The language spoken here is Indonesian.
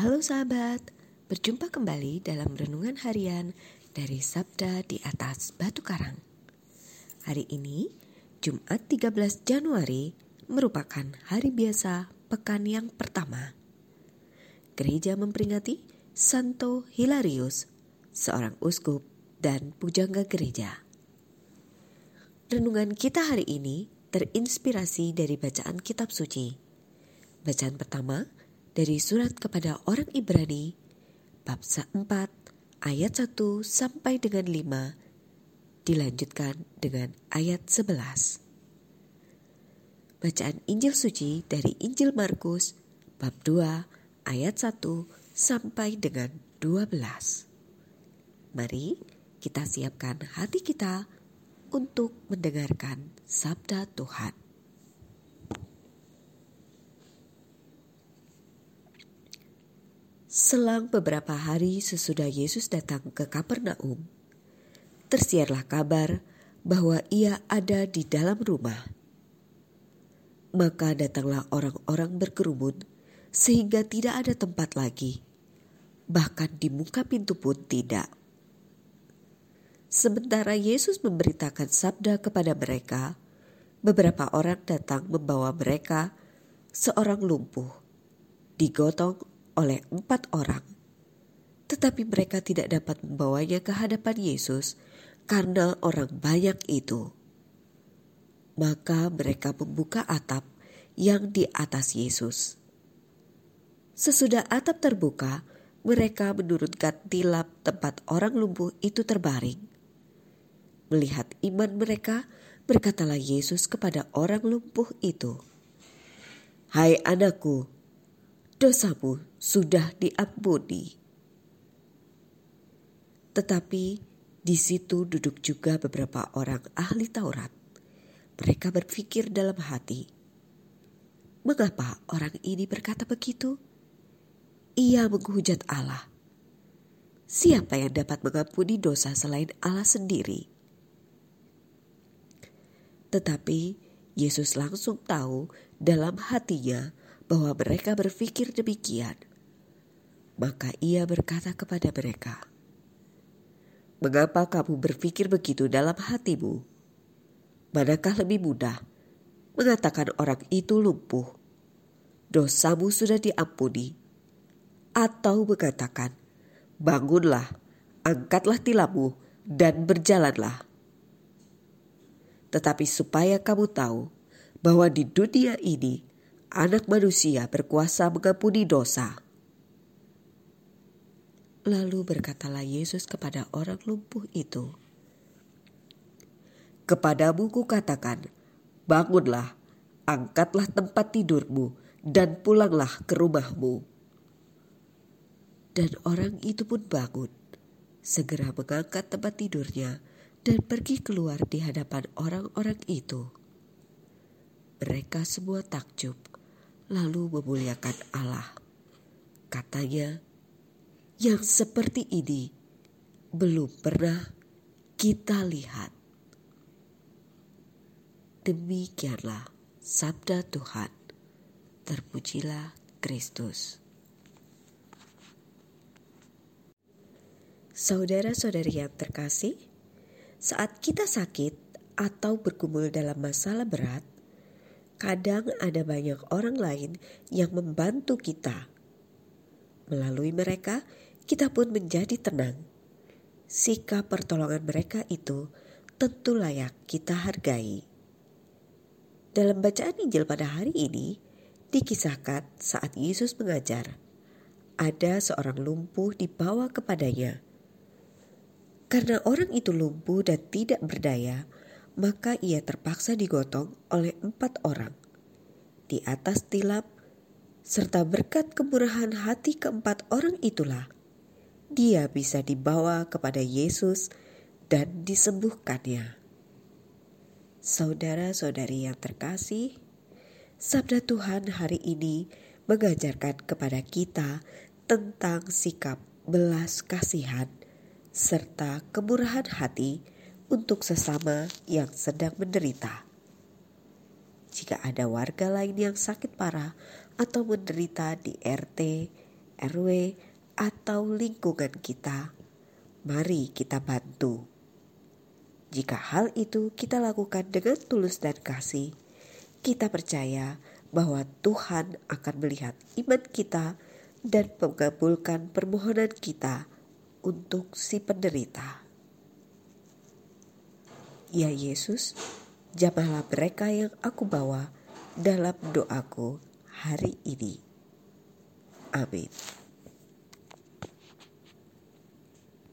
Halo sahabat, berjumpa kembali dalam renungan harian dari Sabda di atas Batu Karang. Hari ini, Jumat 13 Januari, merupakan hari biasa pekan yang pertama. Gereja memperingati Santo Hilarius, seorang uskup dan pujangga gereja. Renungan kita hari ini terinspirasi dari bacaan kitab suci. Bacaan pertama dari surat kepada orang Ibrani bab 4 ayat 1 sampai dengan 5 dilanjutkan dengan ayat 11. Bacaan Injil suci dari Injil Markus bab 2 ayat 1 sampai dengan 12. Mari kita siapkan hati kita untuk mendengarkan sabda Tuhan. Selang beberapa hari sesudah Yesus datang ke Kapernaum, tersiarlah kabar bahwa ia ada di dalam rumah. Maka datanglah orang-orang berkerumun sehingga tidak ada tempat lagi, bahkan di muka pintu pun tidak. Sementara Yesus memberitakan sabda kepada mereka, beberapa orang datang membawa mereka seorang lumpuh, digotong oleh empat orang. Tetapi mereka tidak dapat membawanya ke hadapan Yesus karena orang banyak itu. Maka mereka membuka atap yang di atas Yesus. Sesudah atap terbuka, mereka menurunkan tilap tempat orang lumpuh itu terbaring. Melihat iman mereka, berkatalah Yesus kepada orang lumpuh itu, "Hai anakku, dosamu sudah diampuni. Tetapi di situ duduk juga beberapa orang ahli Taurat. Mereka berpikir dalam hati, "Mengapa orang ini berkata begitu? Ia menghujat Allah. Siapa yang dapat mengampuni dosa selain Allah sendiri?" Tetapi Yesus langsung tahu dalam hatinya bahwa mereka berpikir demikian. Maka ia berkata kepada mereka, Mengapa kamu berpikir begitu dalam hatimu? Manakah lebih mudah mengatakan orang itu lumpuh, dosamu sudah diampuni, atau mengatakan, bangunlah, angkatlah tilammu, dan berjalanlah. Tetapi supaya kamu tahu bahwa di dunia ini anak manusia berkuasa mengampuni dosa Lalu berkatalah Yesus kepada orang lumpuh itu, Kepadamu kukatakan, bangunlah, angkatlah tempat tidurmu, dan pulanglah ke rumahmu. Dan orang itu pun bangun, segera mengangkat tempat tidurnya, dan pergi keluar di hadapan orang-orang itu. Mereka semua takjub, lalu memuliakan Allah. Katanya, yang seperti ini belum pernah kita lihat. Demikianlah sabda Tuhan. Terpujilah Kristus. Saudara-saudari yang terkasih, saat kita sakit atau bergumul dalam masalah berat, kadang ada banyak orang lain yang membantu kita. Melalui mereka, kita pun menjadi tenang. Sikap pertolongan mereka itu tentu layak kita hargai. Dalam bacaan Injil pada hari ini, dikisahkan saat Yesus mengajar, ada seorang lumpuh dibawa kepadanya. Karena orang itu lumpuh dan tidak berdaya, maka ia terpaksa digotong oleh empat orang. Di atas tilap, serta berkat kemurahan hati keempat orang itulah, dia bisa dibawa kepada Yesus dan disembuhkannya. Saudara-saudari yang terkasih, sabda Tuhan hari ini mengajarkan kepada kita tentang sikap belas kasihan serta kemurahan hati untuk sesama yang sedang menderita. Jika ada warga lain yang sakit parah atau menderita di RT, RW, atau lingkungan kita, mari kita bantu. Jika hal itu kita lakukan dengan tulus dan kasih, kita percaya bahwa Tuhan akan melihat iman kita dan mengabulkan permohonan kita untuk si penderita. Ya Yesus, jamahlah mereka yang aku bawa dalam doaku hari ini. Amin.